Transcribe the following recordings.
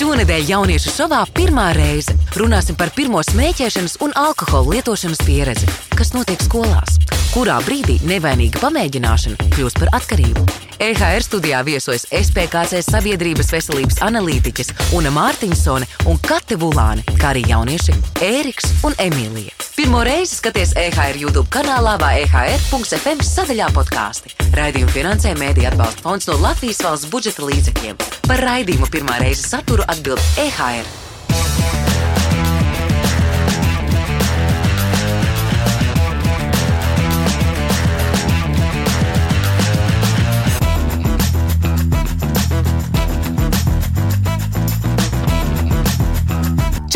Šonadēļ jauniešu šovā pirmā reize. Runāsim par pirmo smēķēšanas un alkohola lietošanas pieredzi, kas notiek skolās, kurā brīdī nevainīga pamēģināšana kļūst par atkarību. EHR studijā viesojas SPKC sabiedrības veselības analītiķis Una Mārtiņsone un Kate Vulāne, kā arī jaunieši Ēriks un Emīlija. Pirmo reizi skaties EHR YouTube kanālā vai EHR.FM sadaļā podkāsti. Raidījumu finansē Mēdīļu atbalsta fonds no Latvijas valsts budžeta līdzekļiem. Par raidījumu pirmā reize saturu atbild EHR.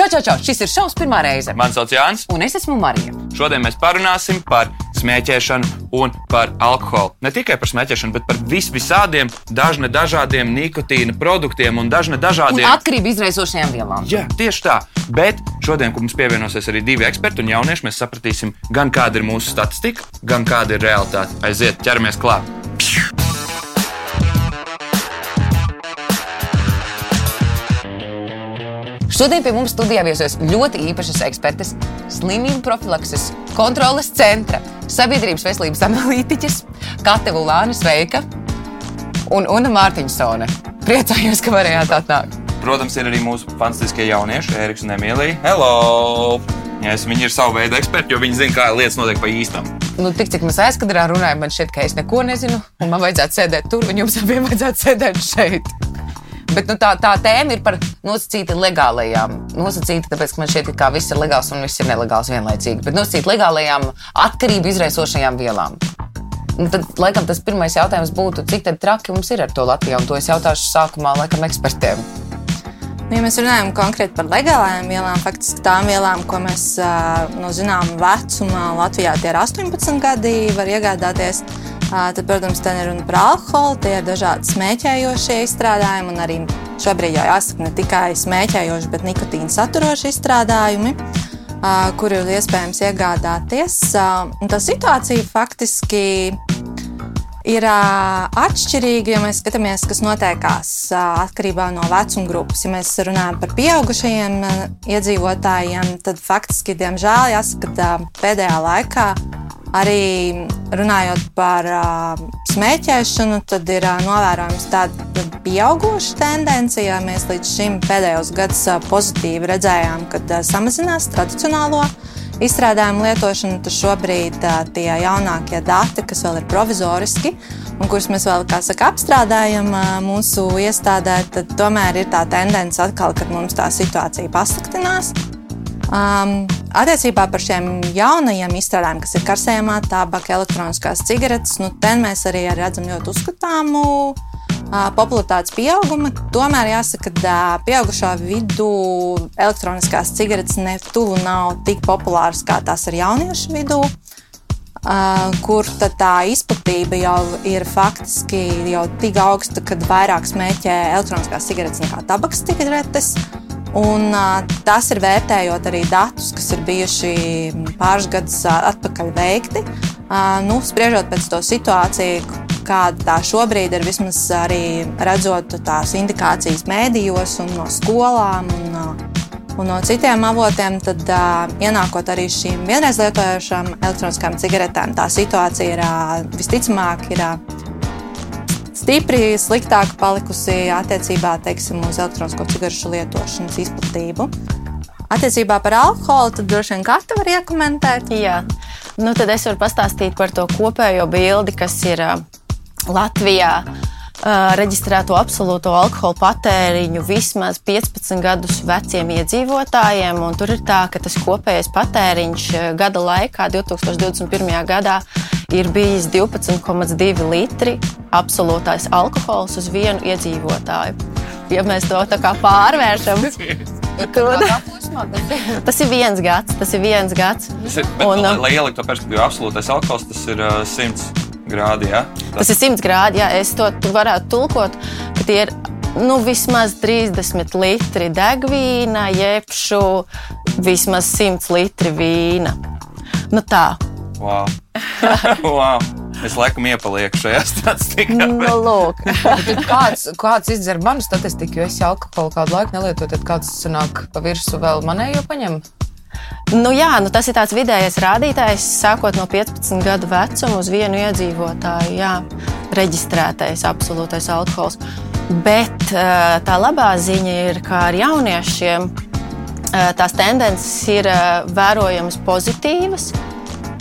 Čau, čau, čau! Šis ir šovs pirmā reize. Mani sauc Jānis. Un es esmu Marija. Šodien mēs parunāsim par smēķēšanu un par alkoholu. Ne tikai par smēķēšanu, bet par vis visādiem, dažne dažādiem nikotīna produktiem un dažne Un dažādiem. atkarību izraisošajām vielām. Jā, tieši tā. Bet šodien, kad mums pievienosies arī divi eksperti un jaunieši, mēs sapratīsim, gan kāda ir mūsu statistika, gan kāda ir realitāte. Aiziet, ķeramies klāt! Šodien pie mums studijā viesojas ļoti īpašas ekspertes, slimību profilakses kontroles centra, sabiedrības veselības analītiķis, Kate Vulāne, sveika, un Una Mārtiņsone. Priecājos, ka varējāt atnākt. Protams, ir arī mūsu fantastiskie jaunieši, Eriks un Emīlija. Hello! Yes, viņi ir savu veidu eksperti, jo viņi zina, kā lietas notiek pa īstam. Nu, tik cik mēs aizkadrā runājam, man šķiet, ka es neko nezinu, un man vajadzētu sēdēt tur, un jums abiem vajadzētu sēdēt šeit. Bet nu, tā, tā tēma ir par nosacīti legālajām. Nosacīti, tāpēc, ka man šķiet, ka viss ir legāls un viss ir nelegāls vienlaicīgi. Bet nosacīti legālajām atkarību izraisošajām vielām. Un tad, laikam, tas pirmais jautājums būtu, cik traki mums ir ar to Latvijā, un to es jautāšu sākumā, laikam, ekspertiem. Nu, ja mēs runājam konkrēti par legālajām vielām, faktiski tām vielām, ko mēs no zināmā vecuma Latvijā tie ir 18 gadi, var iegādāties. Tad, protams, te ir runa par alkoholu, tie ir dažādi smēķējošie izstrādājumi, un arī šobrīd jau jāsaka ne tikai smēķējoši, bet nikotīna saturoši izstrādājumi, ā, kur ir iespējams iegādāties. un Tā situācija faktiski ir atšķirīga, ja mēs skatāmies, kas notiekās atkarībā no vecuma grupas. Ja mēs runājam par pieaugušajiem iedzīvotājiem, tad faktiski, diemžēl, jāsaka, pēdējā laikā arī runājot par ā, smēķēšanu, tad ir ā, novērojams tāda pieauguša tendence. Ja mēs līdz šim pēdējos gados ā, pozitīvi redzējām, ka ā, samazinās tradicionālo izstrādājumu lietošanu, tad šobrīd ā, tie jaunākie dati, kas vēl ir provizoriski un kurus mēs vēl saka, apstrādājam ā, mūsu iestādē, tad tomēr ir tā tendence atkal, kad mums tā situācija pasliktinās. Um, attiecībā par šiem jaunajiem izstrādājumiem, kas ir karsējumā, tabaka, elektroniskās cigaretes, nu, ten mēs arī redzam ļoti uzskatāmu uh, popularitātes pieaugumu. Tomēr jāsaka, ka uh, pieaugušā vidū elektroniskās cigaretes ne tuvu nav tik populāras kā tās ir jauniešu vidū. Uh, kur tā izplatība jau ir faktiski jau tik augsta, kad vairāk smēķē elektroniskās cigaretes nekā tabakas cigaretes. Un, tas ir vērtējot arī datus, kas ir bijuši pāris gadus atpakaļ veikti. Nu, spriežot pēc to situāciju, kāda tā šobrīd ir, vismaz arī redzot tās indikācijas mēdījos un no skolām. Un, un no citiem avotiem, tad uh, ienākot arī šīm vienreiz lietojošām elektroniskām cigaretēm, tā situācija ir uh, visticamāk ir uh, stipri sliktāka palikusi attiecībā teiksim, uz elektronisko cigarešu lietošanas izplatību. Attiecībā par alkoholu, tad droši vien katra var iekomentēt. Jā, nu tad es varu pastāstīt par to kopējo bildi, kas ir Latvijā. Uh, reģistrēto absolūto alkohola patēriņu vismaz 15 gadus veciem iedzīvotājiem. Tur ir tā, ka tas kopējais patēriņš gada laikā, 2021. gadā, ir bijis 12,2 litri absolūtais alkohols uz vienu iedzīvotāju. Ja mēs to tā kā pārvēršam, tad tas ir viens gads. Tas ir viens gads. Tas ir, bet, Un, lai, uh, lai ieliktu to perspektīvu, absolūtais alkohols tas ir uh, 100 grādi. Ja? Tas ir 100 grādi. Jā, es to tu varētu tulkot, ka tie ir nu, vismaz 30 litri degvīna, jebšu vismaz 100 litri vīna. Nu, tā. Wow. wow. Es laikam iepalieku šajā statistikā. Nu, lūk. Tad kāds, kāds izdzer manu statistiku, jo es jau alkoholu kādu laiku nelietoju, tad kāds sanāk pa virsmu vēl manējo paņem? Nu, jā, nu, tas ir tāds vidējais rādītājs, sākot no 15 gadu vecuma uz vienu iedzīvotāju. Jā, reģistrētais absolūtais alkohols. Bet eh, tā labā ziņa ir, ka ar jauniešiem eh, tās tendences ir eh, vērojamas pozitīvas.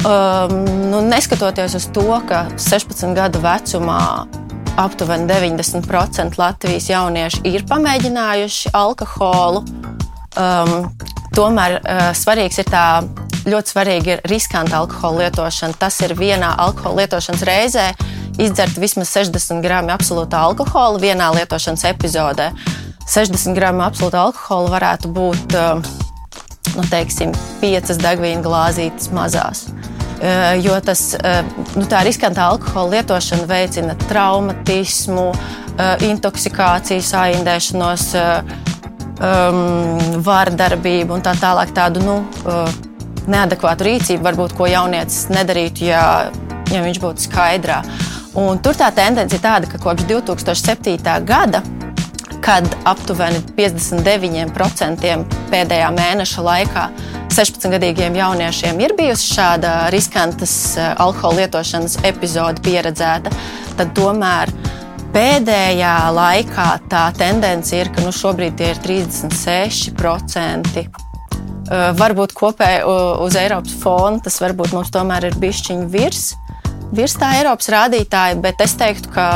Um, nu, neskatoties uz to, ka 16 gadu vecumā aptuveni 90% Latvijas jaunieši ir pamēģinājuši alkoholu, um, tomēr uh, svarīgs ir tā, ļoti svarīga ir riskanta alkohola lietošana. Tas ir vienā alkohola lietošanas reizē izdzert vismaz 60 gramu absolūta alkohola vienā lietošanas epizodē. 60 gramu absolūta alkohola varētu būt uh, nu, teiksim, piecas degvīna glāzītes mazās. Eh, jo tas, eh, nu, tā riskanta alkohola lietošana veicina traumatismu, eh, intoksikāciju, saindēšanos, um, vārdarbību un tā tālāk. Tādu nu, neadekvātu rīcību, varbūt, ko jaunietis nedarītu, ja, ja viņš būtu skaidrā. Un tur tā tendence ir tāda, ka kopš 2007. gada kad aptuveni 59% pēdējā mēneša laikā 16-gadīgiem jauniešiem ir bijusi šāda riskantas eh, alkohola lietošanas epizode pieredzēta, tad tomēr pēdējā laikā tā tendence ir, ka nu, šobrīd tie ir 36%. Eh, varbūt kopēji uz Eiropas fona tas varbūt mums tomēr ir bišķiņi virs, virs tā Eiropas rādītāja, bet es teiktu, ka,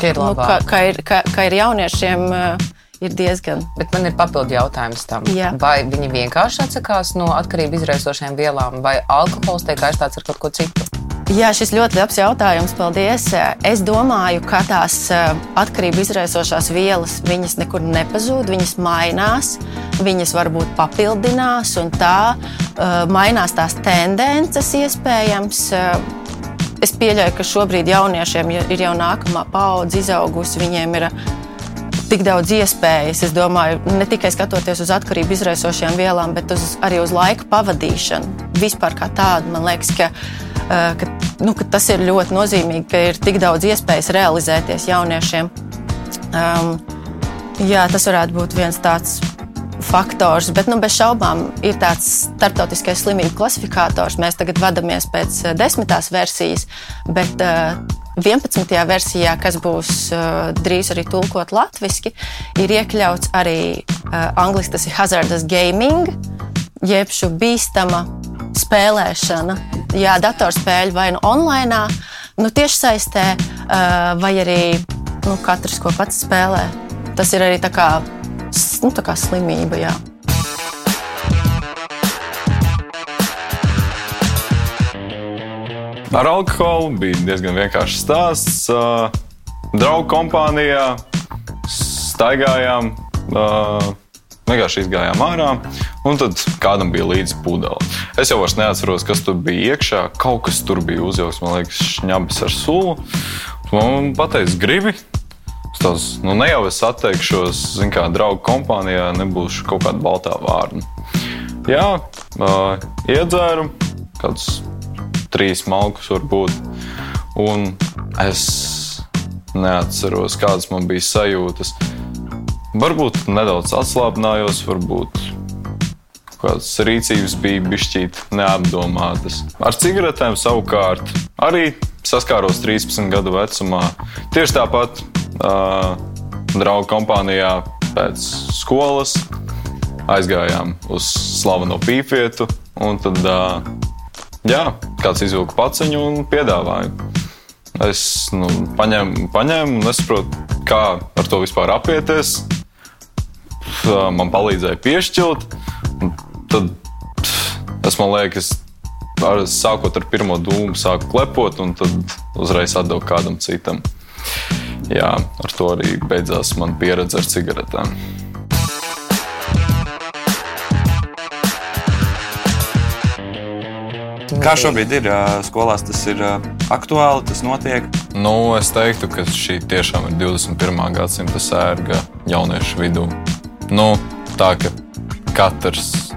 ir nu, labāk. ka, ka, ir, ka, ka ir jauniešiem uh, ir diezgan. Bet man ir papildu jautājums tam. Jā. Vai viņi vienkārši atsakās no atkarību izraisošajām vielām, vai alkohols tiek aizstāts ar kaut ko citu? Jā, šis ļoti labs jautājums. Paldies. Es domāju, ka tās eh, atkarību izraisošās vielas viņas nekur nepazūd, viņas mainās, viņas varbūt papildinās, un tā uh, mainās tās tendences iespējams. Uh, es pieļauju, ka šobrīd jauniešiem ja ir jau nākamā paudze izaugusi, viņiem ir tik daudz iespējas. Es domāju, ne tikai skatoties uz atkarību izraisošajām vielām, bet uz, arī uz laika pavadīšanu. Vispār kā tādu man liekas, ka, eh, ka, nu, ka tas ir ļoti nozīmīgi, ka ir tik daudz iespējas realizēties jauniešiem. Um, jā, tas varētu būt viens tāds faktors, bet nu, bez šaubām ir tāds starptautiskais slimību klasifikators. Mēs tagad vadāmies pēc eh, desmitās versijas, bet uh, 11. versijā, kas būs uh, drīz arī tulkot latviešu, ir iekļauts arī uh, angļuiski tas ir hazardous gaming, jeb šo bīstama spēlēšana. Jā, datorspēļu vai nu online, nu tiešsaistē, uh, vai arī nu, katrs, ko pats spēlē. Tas ir arī tā kā, nu, tā kā slimība. Jā. Ar alkoholu bija diezgan vienkāršs stāsts. Draugu kompānijā staigājām, vienkārši izgājām ārā, un tad kādam bija līdzi pudele. Es jau vairs neatceros, kas tur bija iekšā. Kaut kas tur bija uzjauks, man liekas, šņabis ar sulu. Man teica, gribi. Es Tās, nu, ne jau es atteikšos, zinu, kā draugu kompānijā, nebūšu kaut kāda baltā vārna. Jā, uh, iedzēru kādus trīs malkus, varbūt. Un es neatceros, kādas man bija sajūtas. Varbūt nedaudz atslābinājos, varbūt kādas rīcības bija bišķīt neapdomātas. Ar cigaretēm savukārt arī saskāros 13 gadu vecumā. Tieši tāpat uh, draugu kompānijā pēc skolas aizgājām uz slaveno pīpvietu. Un tad uh, jā, kāds izvilka paciņu un piedāvāja. Es nu, paņēmu, paņēmu nesaprotu, kā ar to vispār apieties. Man palīdzēja piešķirt. Tad es man liekas, ar, sākot ar pirmo dūmu, sāku klepot, un tad uzreiz atdevu kādam citam. Jā, ar to arī beidzās mana pieredze ar cigaretēm. Kā šobrīd ir skolās, tas ir aktuāli, tas notiek. Nu, es teiktu, ka šī tiešām ir 21. gadsimta sērga jauniešu vidū. Nu, tā ka katrs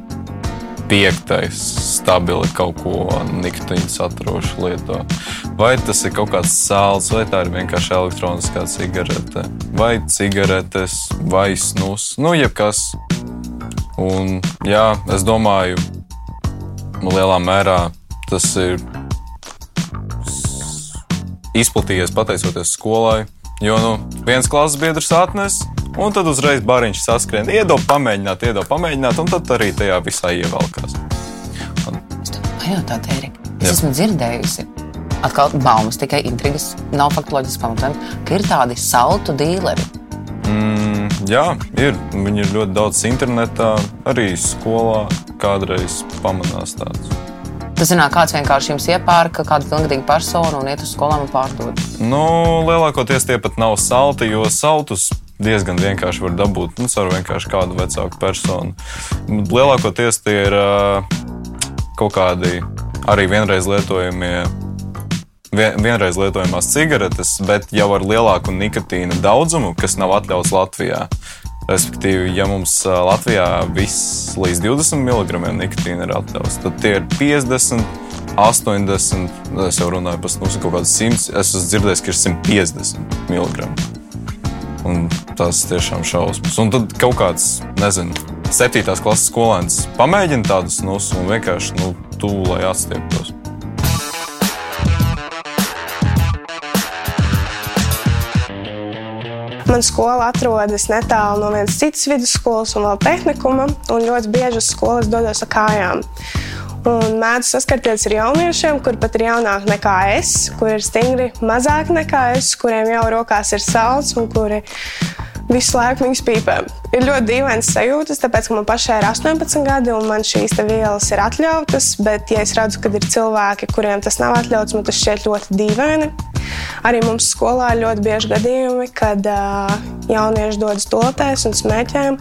piektais stabili kaut ko niktiņu saturošu lieto. vai tas ir kaut kāds sāls, vai tā ir vienkārši elektroniskā cigarete, vai cigaretes, vai snus, nu, jebkas. Un, jā, es domāju, lielā mērā tas ir izplatījies pateicoties skolai. Jo nu, viens klases biedrs atnes, un tad uzreiz bariņš saskrien, iedod pamēģināt, iedod pamēģināt, un tad arī tajā visā ievelkās. Un... Pajautāt, Erika, es Jā. esmu dzirdējusi, atkal baumas, tikai intrigas, nav faktoloģiski pamatojumi, ka ir tādi saltu dīleri. Mm, jā, ir. Viņi ir ļoti daudz internetā, arī skolā kādreiz pamanās tāds. Tas zināk, kāds vienkārši jums iepērka kādu pilngadīgu personu un iet uz skolām un pārdod. Nu, lielākoties tie pat nav salti, jo saltus diezgan vienkārši var dabūt nu, ar vienkārši kādu vecāku personu. Lielākoties tie ir kaut kādi arī vienreiz lietojamie. Vien, vienreiz lietojamās cigaretes, bet jau ar lielāku nikotīna daudzumu, kas nav atļauts Latvijā. Respektīvi, ja mums Latvijā viss līdz 20 mg nikotīna ir atļauts, tad tie ir 50, 80, es jau runāju par snus, kaut kādas 100. Es esmu dzirdējis, ka ir 150 mg. Un tas tiešām šausmas. Un tad kaut kāds, nezinu, 7. klases skolēns pamēģina tādu snusu un vienkārši nu, lai atstieptos. Man skola atrodas netālu no vienas citas vidusskolas un vēl tehnikuma, un ļoti bieži uz skolas dodos ar kājām. Un mēdzu saskarties ar jauniešiem, kur pat ir jaunāki nekā es, kur ir stingri mazāk nekā es, kuriem jau rokās ir salds un kuri visu laiku viņas pīpē. Ir ļoti dīvains sajūtas, tāpēc, ka man pašai ir 18 gadi un man šīs vielas ir atļautas. Bet, ja es redzu, ka ir cilvēki, kuriem tas nav atļauts, man tas šķiet ļoti dīvaini. Arī mums skolā ir ļoti bieži gadījumi, kad uh, jaunieši dodas tolotēs un smēķēm.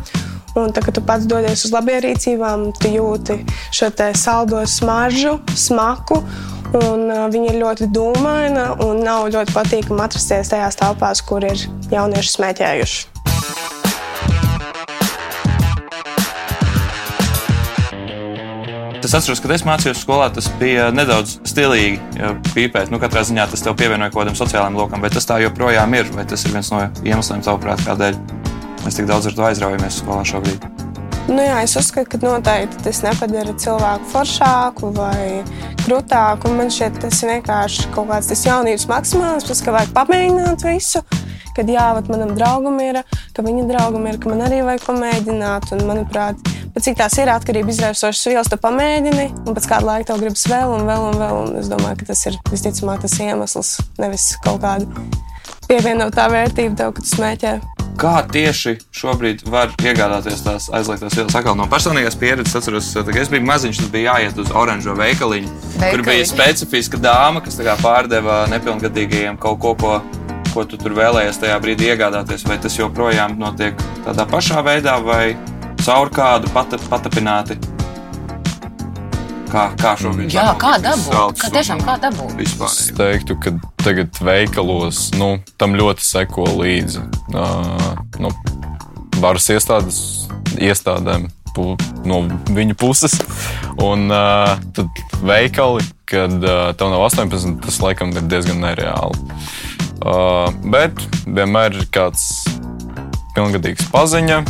Un tad, kad tu pats dodies uz labierīcībām, tu jūti šo saldo smaržu, smaku. Un, uh, viņa ir ļoti dūmaina un nav ļoti patīkami atrasties tajās telpās, kur ir jaunieši smēķējuši. Es atceros, kad es mācījos skolā, tas bija nedaudz stilīgi pīpēt. Nu, katrā ziņā tas tev pievienoja kaut kādam sociālajam lokam, bet tas tā joprojām ir. Vai tas ir viens no iemesliem, tavuprāt, kādēļ mēs tik daudz ar to aizraujamies skolā šobrīd? Nu jā, es uzskatu, ka noteikti tas nepadara cilvēku foršāku vai krūtāku. Man šķiet, tas ir vienkārši kaut kāds tas jaunības maksimāls, ka vajag pamēģināt visu. Kad jā, manam draugam ir, ka viņa draugam ir, ka man arī vajag pamēģināt. Un, manuprāt, Bet cik tās ir atkarība izraisošas vielas, tu pamēģini, un pēc kāda laika tev gribas vēl un vēl un vēl. Un es domāju, ka tas ir visticamāk tas iemesls, nevis kaut kāda pievienotā vērtība tev, kad tu smēķē. Kā tieši šobrīd var iegādāties tās aizliegtās vielas? Atkal no personīgās pieredzes atceros, ka es biju maziņš, tad bija jāiet uz oranžo veikaliņu, Veikali. kur bija specifiska dāma, kas pārdeva nepilngadīgajiem kaut ko, ko, ko tu tur vēlējies tajā brīdī iegādāties. Vai tas joprojām notiek tādā pašā veidā, vai caur kādu pat, patapināti. Kā, kā šobrīd? Jā, kā dabūt? Kā tiešām kā dabūt? Es teiktu, ka tagad veikalos nu, tam ļoti seko līdzi uh, nu, varas iestādes, iestādēm pu, no viņu puses. Un uh, tad veikali, kad uh, tev nav 18, tas laikam ir diezgan nereāli. Uh, bet vienmēr ir kāds pilngadīgs paziņa,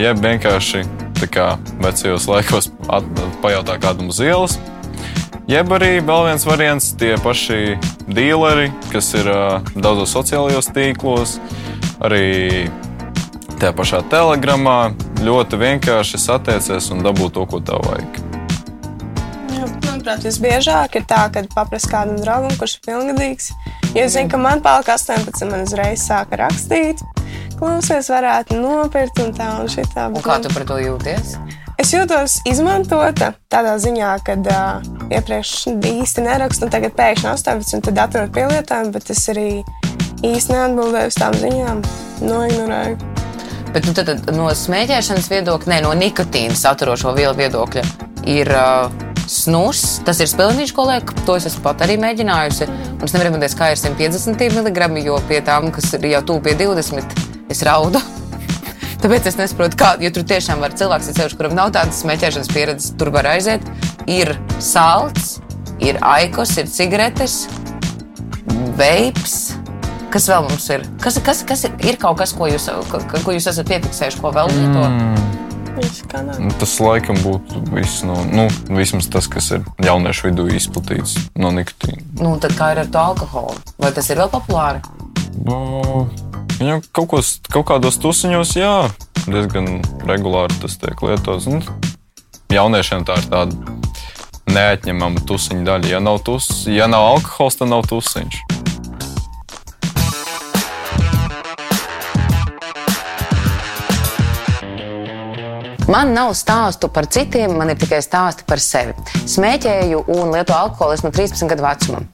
jeb vienkārši kā vecajos laikos at, pajautā kādam uz ielas. Jeb arī vēl viens variants, tie paši dealeri, kas ir daudzos sociālajos tīklos, arī tajā pašā telegramā. Ļoti vienkārši satiecies un dabūt to, ko tev vajag. Manuprāt, visbiežāk ir tā, kad paprasti kādam draugam, kurš ir pilngadīgs. Ja es zinu, ka man palika 18, man uzreiz sāka rakstīt klausies, varētu nopirkt un tā un šitā. Un kā tu par to jūties? Es jūtos izmantota tādā ziņā, ka uh, iepriekš īsti nerakstu, un tagad pēkšņi 18, tad atrodu pielietojumu, bet es arī īsti neatbildēju uz tām ziņām, noignorēju. Bet nu, tad, tad no smēķēšanas viedokļa, ne no nikotīna saturošo vielu viedokļa, ir uh, snus. Tas ir spēlniņš, ko liek. To es esmu pat arī mēģinājusi. Un es nevaru iedomāties, kā ir 150 mg, jo pie tām, kas ir jau tuvu pie 20 es raudu. Tāpēc es nesaprotu, kā, jo tur tiešām var cilvēks, ceļš, kuram nav tādas smēķēšanas pieredzes, tur var aiziet. Ir salds, ir aikos, ir cigaretes. veips. Kas vēl mums ir? Kas, kas, kas ir, ir kaut kas, ko jūs, ko jūs esat piefiksējuši, ko vēl lietot? Mm. Nu, tas laikam būtu viss, no, nu, vismaz tas, kas ir jauniešu vidū izplatīts no nikotīna. Nu, tad kā ir ar to alkoholu? Vai tas ir vēl populāri? Nu, ja kaut, kos, kaut kādos tusiņos, jā, diezgan regulāri tas tiek lietots. Nu, jauniešiem tā ir tāda neatņemama tusiņa daļa. Ja nav, tus, ja nav alkohols, tad nav tusiņš. Man nav stāstu par citiem, man ir tikai stāsti par sevi. Smēķēju un lietoju alkoholu no 13 gadu vecuma.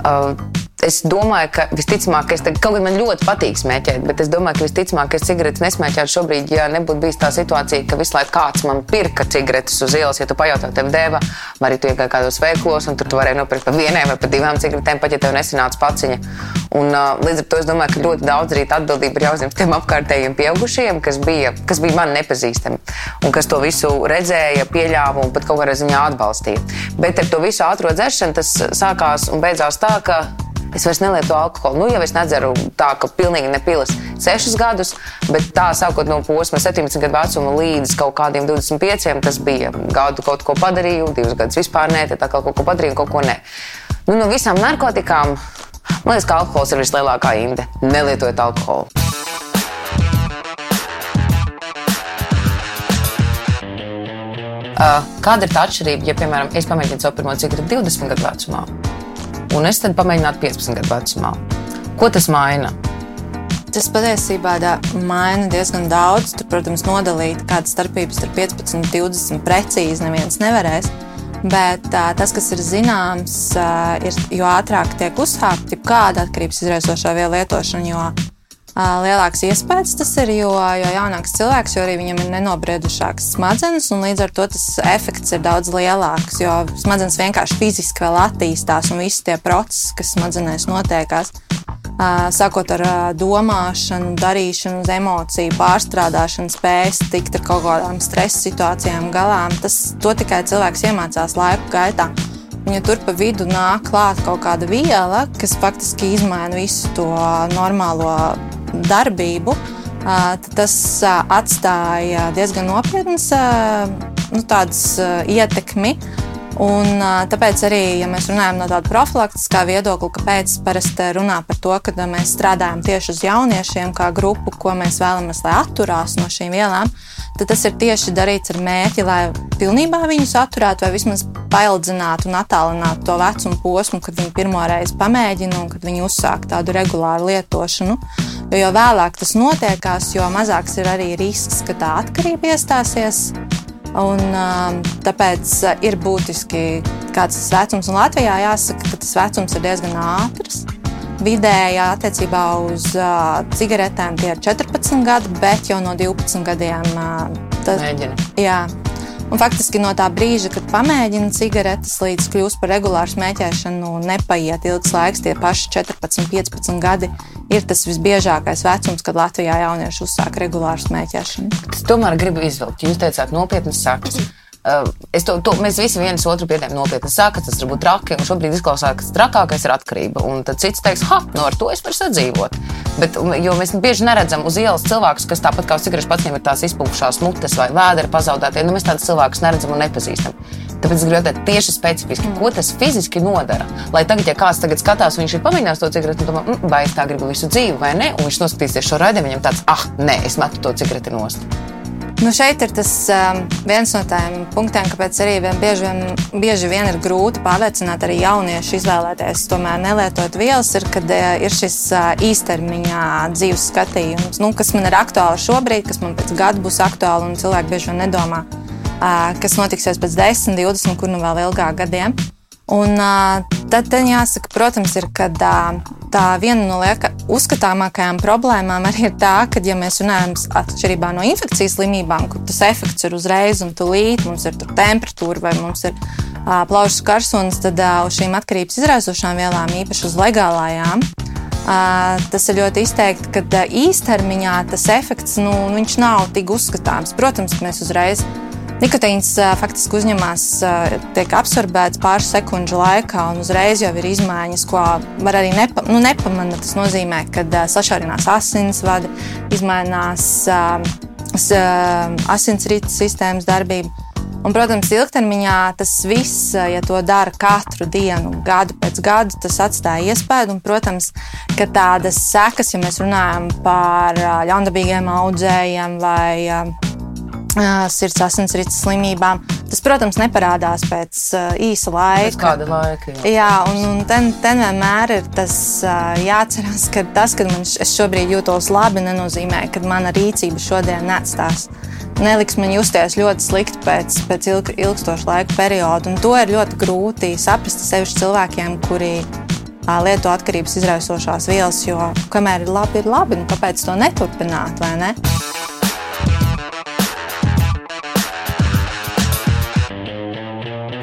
Uh, es domāju, ka visticamāk, ka es te, kaut gan man ļoti patīk smēķēt, bet es domāju, ka visticamāk, ka es cigaretes nesmēķētu šobrīd, ja nebūtu bijis tā situācija, ka visu laiku kāds man pirka cigaretes uz ielas, ja tu pajautā, tev deva, vai arī tu iegāji kādos veiklos, un tur tu varēji nopirkt pa vienai vai pa divām cigaretēm, pat ja tev nesanāca paciņa. Un, uh, līdz ar to es domāju, ka ļoti daudz arī atbildība ir jāuzņem tiem apkārtējiem pieaugušiem, kas bija, kas bija man nepazīstami un kas to visu redzēja, pieļāva un pat kaut kādā ziņā atbalstīja. Bet ar to visu ātrā dzeršanu tas sākās un beidzās tā, ka Es vairs nelietoju alkoholu. Nu, jau es nedzeru tā, ka pilnīgi nepilas sešus gadus, bet tā sākot no posma 17 gadu vecuma līdz kaut kādiem 25, tas bija gadu kaut ko padarīju, divus gadus vispār nē, tad kaut ko padarīju, kaut ko nē. Nu, no visām narkotikām man liekas, ka alkohols ir vislielākā inde. Nelietojiet alkoholu. Kāda ir tā atšķirība, ja, piemēram, es pamēģinu savu pirmo cigaretu 20 gadu vecumā? Un es tad pamēģinātu 15 gadu vecumā. Ko tas maina? Tas patiesībā da, maina diezgan daudz. Tur, protams, nodalīt kādas starpības starp 15 un 20 precīzi neviens nevarēs. Bet uh, tas, kas ir zināms, ir, jo ātrāk tiek uzsākta jebkāda atkarības izraisošā viela lietošana, jo lielāks iespējas tas ir, jo, jo jaunāks cilvēks, jo arī viņam ir nenobriedušākas smadzenes, un līdz ar to tas efekts ir daudz lielāks. Jo smadzenes vienkārši fiziski vēl attīstās, un visi tie procesi, kas smadzenēs notiekās, sākot ar domāšanu, darīšanu, emociju, pārstrādāšanu, spējas tikt ar kaut kādām stresa situācijām galā, tas tikai cilvēks iemācās laiku gaitā. Ja tur pa vidu nāk klāt kaut kāda viela, kas faktiski izmaina visu to normālo darbību, tas atstāja diezgan nopietnas nu, ietekmi. Un, tāpēc arī, ja mēs runājam no tāda profilaktiskā viedokļa, kāpēc parasti runā par to, ka mēs strādājam tieši uz jauniešiem, kā grupu, ko mēs vēlamies, lai atturās no šīm vielām, tad tas ir tieši darīts ar mērķi, lai pilnībā viņus atturētu vai vismaz paildzinātu un attālinātu to vecumu posmu, kad viņi pirmo reizi pamēģina un kad viņi uzsāk tādu regulāru lietošanu. Jo, jo vēlāk tas notiekās, jo mazāks ir arī risks, ka tā atkarība iestāsies. Un, um, tāpēc uh, ir būtiski, kāds ir vecums. Un Latvijā jāsaka, ka tas vecums ir diezgan ātrs. Vidējā attiecībā uz uh, cigaretēm tie ir 14 gadi, bet jau no 12 gadiem uh, tas ir. Jā, Un faktiski no tā brīža, kad pamēģina cigaretes, līdz kļūst par regulāru smēķēšanu, nepaiet ilgs laiks, tie paši 14, 15 gadi ir tas visbiežākais vecums, kad Latvijā jaunieši uzsāk regulāru smēķēšanu. Es tomēr gribu izvilkt, jūs teicāt, nopietnas sakas. Uh, to, to, mēs visi viens otru pieņemam nopietni. Saka, tas var būt traki, un šobrīd izklausās, ka trakākais ir atkarība. Un tad cits teiks, ha, no nu ar to es varu sadzīvot. Bet, jo mēs bieži neredzam uz ielas cilvēkus, kas tāpat kā cigaretes pats ir tās izpūšās mutes vai vēdera pazaudētie. Nu, mēs tādus cilvēkus neredzam un nepazīstam. Tāpēc es gribu teikt, tieši specifiski, ko tas fiziski nodara. Lai tagad, ja kāds tagad skatās, viņš ir pamēģinājis to cigareti, domā, mm, vai es tā gribu visu dzīvi, vai nē, un viņš noskatīsies šo raidījumu, viņam tāds, ah, nē, es metu to cigareti nost. Nu šeit ir tas um, viens no tiem punktiem, kāpēc arī vien bieži, vien, bieži vien ir grūti pārliecināt arī jauniešu izvēlēties, tomēr nelietot vielas, ir, kad uh, ir šis uh, īstermiņā dzīves skatījums, nu, kas man ir aktuāli šobrīd, kas man pēc gada būs aktuāli, un cilvēki bieži vien nedomā, uh, kas notiksies pēc 10, 20, kur nu vēl ilgāk gadiem. Un, tad, tad jāsaka, protams, ir, ka tā viena no lieka, uzskatāmākajām problēmām arī ir tā, ka, ja mēs runājam atšķirībā no infekcijas slimībām, kur tas efekts ir uzreiz un tūlīt, mums ir temperatūra vai mums ir plaušas karsunis, tad uz šīm atkarības izraisošām vielām, īpaši uz legālajām, tas ir ļoti izteikti, ka īstermiņā tas efekts nu, nav tik uzskatāms. Protams, mēs uzreiz Nikotīns faktiski uzņemās, tiek absorbēts pāris sekundžu laikā, un uzreiz jau ir izmaiņas, ko var arī nepa, nu, nepamanīt. Tas nozīmē, ka sašaurinās asinsvadi, izmainās asinsrites sistēmas darbība. Un, protams, ilgtermiņā tas viss, ja to dara katru dienu, gadu pēc gada, tas atstāja iespēju. Un, protams, ka tādas sekas, ja mēs runājam par ļaundabīgiem audzējiem vai sirds asinsrites slimībām. Tas, protams, neparādās pēc īsa laika. Pēc kāda laika? Jā, jā un, un ten, ten vienmēr ir tas jāatcerās, ka tas, ka man šobrīd jūtos labi, nenozīmē, ka mana rīcība šodien neatstās. Neliks man justies ļoti slikti pēc, pēc ilg, ilgstoša laika perioda. Un to ir ļoti grūti saprast sevišķi cilvēkiem, kuri lieto atkarības izraisošās vielas, jo kamēr ir labi, ir labi, nu kāpēc to neturpināt, vai ne?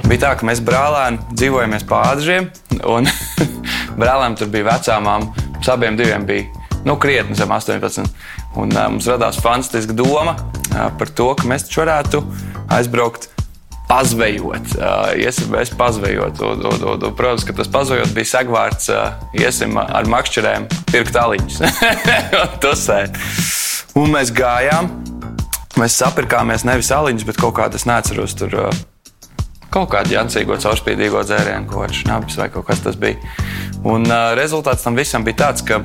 Bija tā, ka mēs brālēni dzīvojāmies pāri un brālēm tur bija vecā māma. Mums abiem bija nu, krietni zem 18. Un, uh, mums radās fantastiska doma uh, par to, ka mēs taču varētu aizbraukt. Pazvejot, uh, iesim mēs pazvejot. Un, un, un, un, protams, ka tas pazvejot bija segvārds, uh, iesim ar makšķerēm, pirkt aliņus. un mēs gājām, mēs sapirkāmies nevis aliņus, bet kaut kā tas neatceros. Tur, uh, kaut kādu jancīgo, caurspīdīgo dzērienu, ko ar šnabis vai kaut kas tas bija. Un uh, rezultāts tam visam bija tāds, ka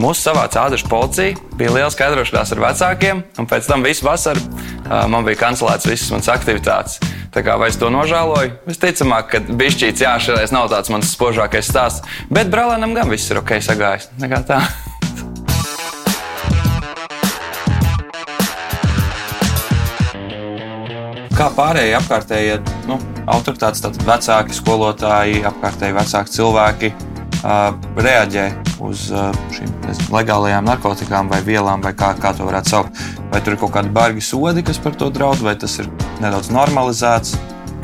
mūsu savāca ādašu policija, bija liela skaidrošanās ar vecākiem, un pēc tam visu vasaru uh, man bija kancelēts visas manas aktivitātes. Tā kā es to nožēloju, visticamāk, ka bišķīts, jā, šis nav tāds mans spožākais stāsts, bet brālēnam gan viss ir ok sagājis. Nekā tā. Kā pārējie apkārtējie nu, autoritātes, tātad vecāki, skolotāji, apkārtēji vecāki cilvēki uh, reaģē uz uh, šīm nezinu, legālajām narkotikām vai vielām, vai kā, kā to varētu saukt. Vai tur ir kaut kādi bargi sodi, kas par to draud, vai tas ir nedaudz normalizēts.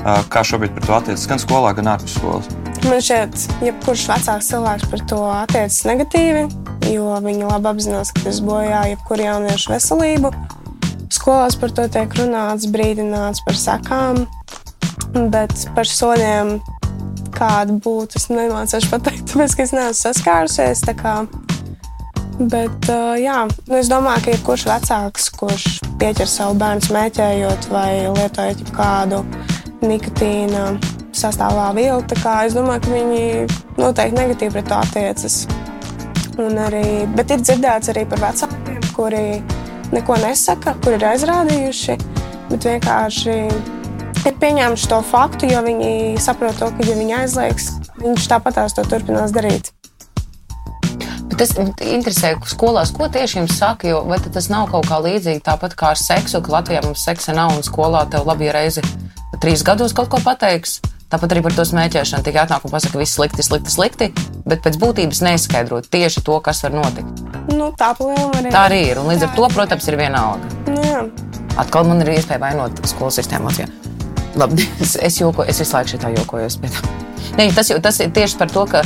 Uh, kā šobrīd par to attiecas gan skolā, gan ārpus skolas? Man šķiet, jebkurš vecāks cilvēks par to attiecas negatīvi, jo viņi labi apzinās, ka tas bojā jebkuru jauniešu veselību. Skolās par to tiek runāts, brīdināts par sakām, bet par sodiem kāda būtu. Es nemācīšu pateikt, tāpēc, ka es neesmu saskārusies. Bet, uh, jā, nu es domāju, ka jebkurš vecāks, kurš pieķer savu bērnu smēķējot vai lietojot kādu nikotīna sastāvā vielu, es domāju, ka viņi noteikti negatīvi pret to attiecas. Un arī, bet ir dzirdēts arī par vecākiem, kuri neko nesaka, kur ir aizrādījuši, bet vienkārši ir pieņēmuši to faktu, jo viņi saprot to, ka, ja viņi aizliegs, viņš tāpat tās to turpinās darīt. Tas interesē, skolās, ko tieši jums saka, jo tas nav kaut kā līdzīgi tāpat kā ar seksu, ka Latvijā mums seksa nav un skolā tev labi reizi trīs gados kaut ko pateiks. Tāpat arī par to smēķēšanu tikai atnāk un pasaka, ka viss slikti, slikti, slikti, bet pēc būtības neskaidrot tieši to, kas var notikt. Nu, tā, arī. tā arī ir. Un līdz jā. ar to, protams, ir vienalga. Nu, jā. Atkal man ir iespēja vainot skolu sistēmu. Labi, es, es, joko, es visu laiku šitā jokojos. Bet... Ne, tas, tas ir tieši par to, ka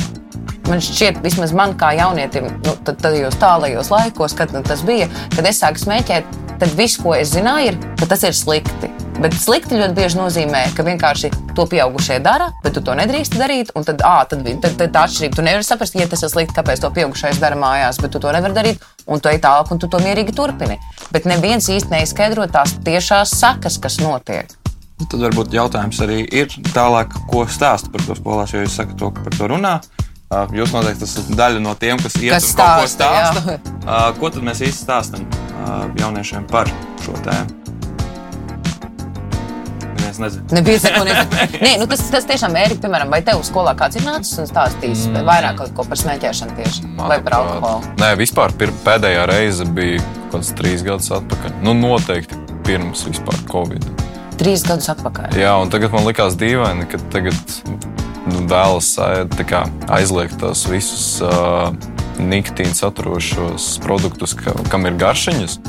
man šķiet, vismaz man kā jaunietim, nu, tad, tajos tālajos laikos, kad nu, tas bija, kad es sāku smēķēt, tad viss, ko es zināju, ir, ka tas ir slikti. Bet slikti ļoti bieži nozīmē, ka vienkārši to pieaugušie dara, bet tu to nedrīkst darīt. Tad, à, tad, tad, tad tā atšķirība. Tu nevari saprast, ja tas ir slikti, kāpēc to pieaugušais dara mājās, bet tu to nevari darīt. Un tu ej tālāk, un tu to mierīgi turpini. Bet neviens īsti neizskaidro tās tiešās sakas, kas notiek. Nu, tad varbūt jautājums arī ir tālāk, ko stāsta par to skolās, jo jūs sakat to, par to runā. Jūs noteikti esat daļa no tiem, kas iet uz kaut ko stāsta. Ko tad mēs īsti stāstam jauniešiem par šo tēmu? Es nezinu. Nebija seko, Nē, nu tas, tas tiešām ir. Piemēram, vai tev skolā kāds ir nācis un stāstījis mm. vairāk kaut ko par smēķēšanu tieši Man vai par alkoholu? Nē, vispār pir, pēdējā reize bija kaut kāds trīs gadus atpakaļ. Nu, noteikti pirms vispār Covid. Trīs gadus atpakaļ. Jā, un tagad man likās dīvaini, ka tagad nu, vēlas kā, aizliegt tos visus uh, nikotīnu saturošos produktus, ka, kam ir garšiņas.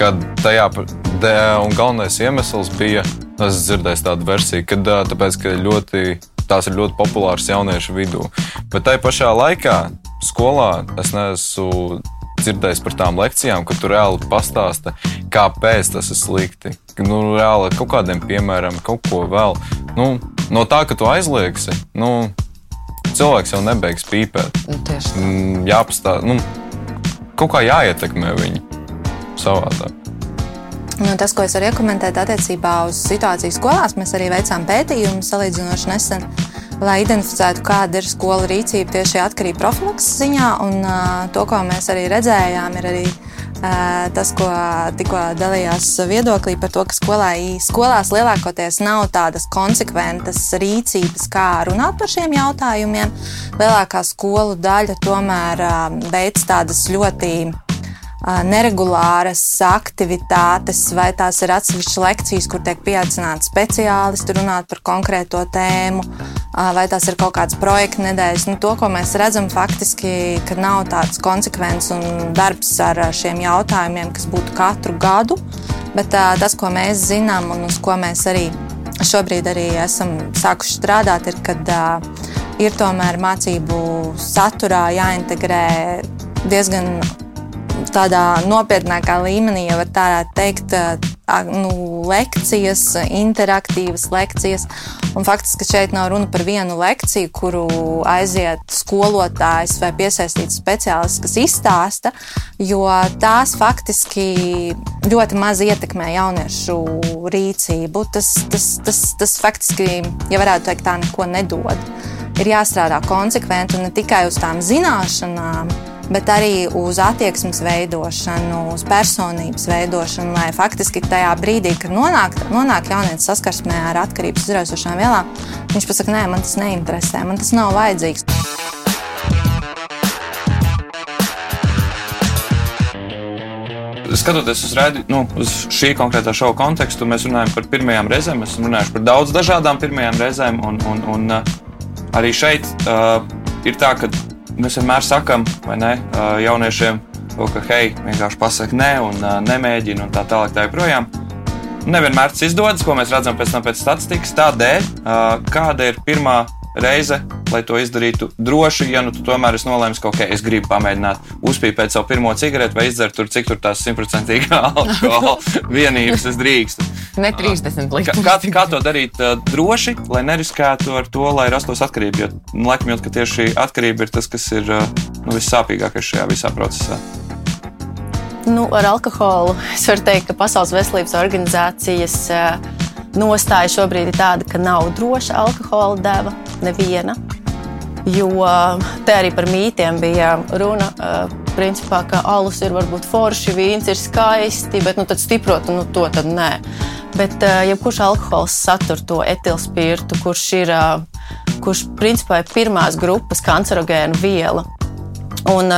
Kad tajā, un galvenais iemesls bija Nu, es dzirdēju tādu versiju, ka tāpēc, ka ļoti, tās ir ļoti populāras jauniešu vidū. Bet tajā pašā laikā skolā es neesmu dzirdējis par tām lekcijām, ka tu reāli pastāsti, kāpēc tas ir slikti. Nu, reāli kaut kādiem piemēram, kaut ko vēl. Nu, no tā, ka tu aizliegsi, nu, cilvēks jau nebeigs pīpēt. Nu, tieši tā. Mm, Jāpastāsta, nu, kaut kā jāietekmē viņu savādāk. Nu, tas, ko es varu iekomentēt attiecībā uz situāciju skolās, mēs arī veicām pētījumu salīdzinoši nesen, lai identificētu, kāda ir skolu rīcība tieši atkarību profilakses ziņā. Un, uh, to, ko mēs arī redzējām, ir arī uh, tas, ko tikko dalījās viedoklī par to, ka skolā, skolās lielākoties nav tādas konsekventas rīcības, kā runāt par šiem jautājumiem. Lielākā skolu daļa tomēr uh, veic tādas ļoti neregulāras aktivitātes, vai tās ir atsevišķas lekcijas, kur tiek pieaicināti speciālisti runāt par konkrēto tēmu, vai tās ir kaut kādas projekta nedēļas. Nu, to, ko mēs redzam, faktiski, ka nav tāds konsekvents un darbs ar šiem jautājumiem, kas būtu katru gadu. Bet tas, ko mēs zinām un uz ko mēs arī šobrīd arī esam sākuši strādāt, ir, kad ir tomēr mācību saturā jāintegrē diezgan tādā nopietnākā līmenī, ja tā varētu teikt, nu, lekcijas, interaktīvas lekcijas. Un faktiski šeit nav runa par vienu lekciju, kuru aiziet skolotājs vai piesaistīts speciālists, kas izstāsta, jo tās faktiski ļoti maz ietekmē jauniešu rīcību. Tas, tas, tas, tas faktiski, ja varētu teikt, tā neko nedod. Ir jāstrādā konsekventi un ne tikai uz tām zināšanām, bet arī uz attieksmes veidošanu, uz personības veidošanu, lai faktiski tajā brīdī, kad nonāk, nonāk jaunietis saskarsmē ar atkarības izraisošām vielām, viņš pasakā, nē, man tas neinteresē, man tas nav vajadzīgs. Skatoties uz, redi, nu, uz šī konkrētā šova kontekstu, mēs runājam par pirmajām reizēm. Mēs runājam par daudz dažādām pirmajām reizēm. Un, un, un uh, arī šeit uh, ir tā, ka Mēs vienmēr sakām, vai ne, jauniešiem, to, ka hei, vienkārši pasakā nē, un nemēģina, un tā tālāk. Tā joprojām. Nevienmēr tas izdodas, ko mēs redzam pēc tam pēc statistikas. Tādēļ, kāda ir pirmā reize, lai to izdarītu droši, ja nu tu tomēr esi nolēmis, ka okay, es gribu pamēģināt uzpīpēt savu pirmo cigareti vai izdzert tur, cik tur tās simtprocentīgā alkohola vienības es drīkstu. Ne 30 līdz kā, kā to darīt uh, droši, lai neriskētu ar to, lai rastos atkarība? Jo nu, laikam jūt, ka tieši atkarība ir tas, kas ir uh, nu, vissāpīgākais šajā visā procesā. Nu, ar alkoholu es varu teikt, ka Pasaules veselības organizācijas uh, nostāja šobrīd ir tāda, ka nav droša alkohola deva neviena. Jo te arī par mītiem bija runa. Principā, ka alus ir varbūt forši, vīns ir skaisti, bet nu, stiprot, nu, to tad nē. Bet jebkurš alkohols satur to etilspirtu, kurš ir, kurš principā ir pirmās grupas kancerogēna viela. Un,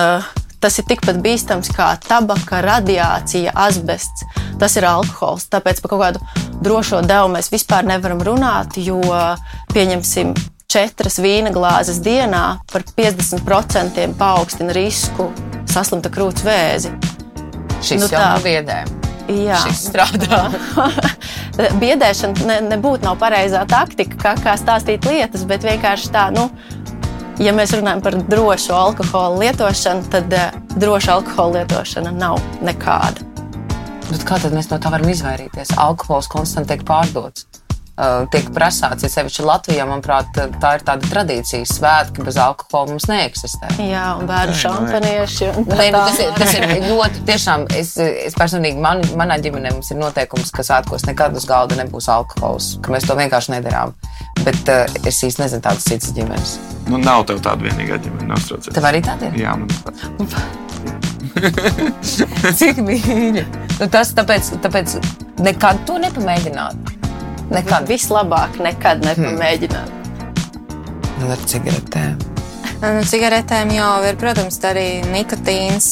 tas ir tikpat bīstams kā tabaka, radiācija, asbests. Tas ir alkohols. Tāpēc par kaut kādu drošo devu mēs vispār nevaram runāt, jo pieņemsim četras vīna glāzes dienā par 50% paaugstina risku saslimt ar krūts vēzi. Šis nu, jau tā biedē. Jā, šis strādā. Biedēšana ne, nebūtu nav pareizā taktika, kā, kā stāstīt lietas, bet vienkārši tā, nu, ja mēs runājam par drošu alkohola lietošanu, tad uh, droša alkohola lietošana nav nekāda. Bet kā tad mēs no tā varam izvairīties? Alkohols konstanti tiek pārdots. Uh, tiek prasāts, ja sevišķi Latvijā, manuprāt, tā ir tāda tradīcija. Svētki bez alkohola mums neeksistē. Jā, un bērnu šampanieši. Nē, nu, tas, ir, tas ir ļoti, tiešām, es, es personīgi, man, manā ģimenē mums ir noteikums, ka svētkos nekad uz galda nebūs alkohols, ka mēs to vienkārši nedarām. Bet uh, es īsti nezinu tādas citas ģimenes. Nu, nav tev tāda vienīgā ģimene, neuztraucies. Tev arī tāda ir? Jā, man ir. Cik mīļi. Nu, tas tāpēc, tāpēc nekad to nepamēģināt. Nekad. Vislabāk nekad nepamēģināt. Hmm. Nu, ar cigaretēm. Nu, cigaretēm jau ir, protams, arī nikotīns.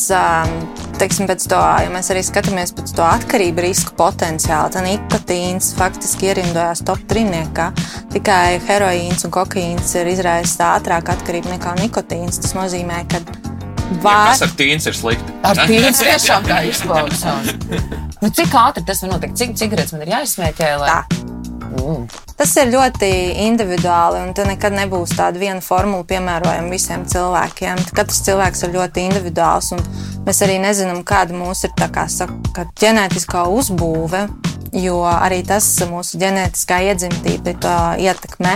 Teiksim, pēc to, ja mēs arī skatāmies pēc to atkarību risku potenciālu, tad nikotīns faktiski ierindojās top trīniekā. Tikai heroīns un kokaīns ir izraisījis ātrāk atkarību nekā nikotīns. Tas nozīmē, ka Var... Ja ar tīns ir slikti? Ar tīns tiešām tā izklausās. nu, cik ātri tas var notikt? Cik cigaretes man ir jāizsmēķē? Lai... Tā. Mm. Tas ir ļoti individuāli, un tur nekad nebūs tāda viena formula piemērojama visiem cilvēkiem. Katrs cilvēks ir ļoti individuāls, un Mēs arī nezinām, kāda mūsu ir kā saka, ģenētiskā uzbūve, jo arī tas mūsu ģenētiskā iedzimtība ietekmē.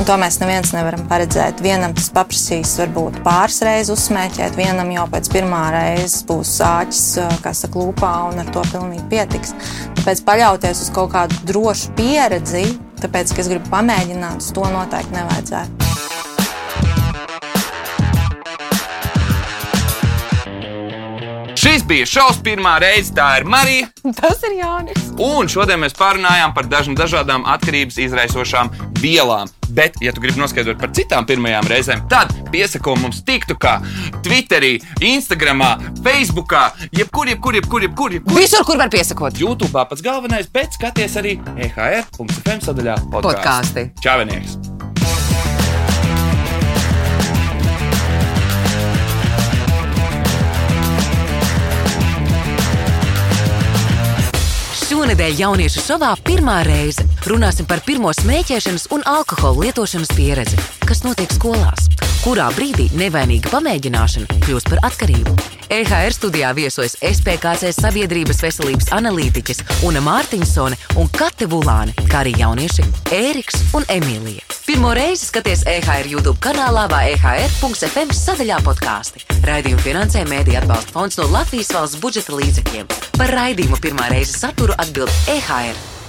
Un to mēs neviens nevaram paredzēt. Vienam tas paprasīs varbūt pāris reizes uzsmēķēt, vienam jau pēc pirmā reizes būs sāķis, kā saka, lūpā, un ar to pilnīgi pietiks. Tāpēc paļauties uz kaut kādu drošu pieredzi, tāpēc, ka es gribu pamēģināt, to noteikti nevajadzētu. Bija šovs pirmā reize. Tā ir Marija. Tas ir Jānis. Un šodien mēs pārunājām par dažām dažādām atkarības izraisošām vielām. Bet, ja tu gribi noskaidrot par citām pirmajām reizēm, tad piesako mums TikTokā, Twitterī, Instagram, Facebookā, jebkur, jebkur, jebkur, jebkur, jebkur. Visur, kur var piesakot. YouTube pats galvenais, bet skaties arī EHR.FM sadaļā podkāsti. Čāvenieks! Šonadēļ jauniešu šovā pirmā reize. Runāsim par pirmo smēķēšanas un alkohola lietošanas pieredzi, kas notiek skolās, kurā brīdī nevainīga pamēģināšana kļūst par atkarību. EHR studijā viesojas SPKC sabiedrības veselības analītiķis Una Mārtiņsone un Kate Vulāne, kā arī jaunieši Ēriks un Emīlija. Pirmo reizi skaties EHR YouTube kanālā vai EHR.FM sadaļā podkāsti. Raidījumu finansē Mēdīļu atbalsta fonds no Latvijas valsts budžeta līdzekļiem. Par raidījumu pirmā reize saturu atbild EHR.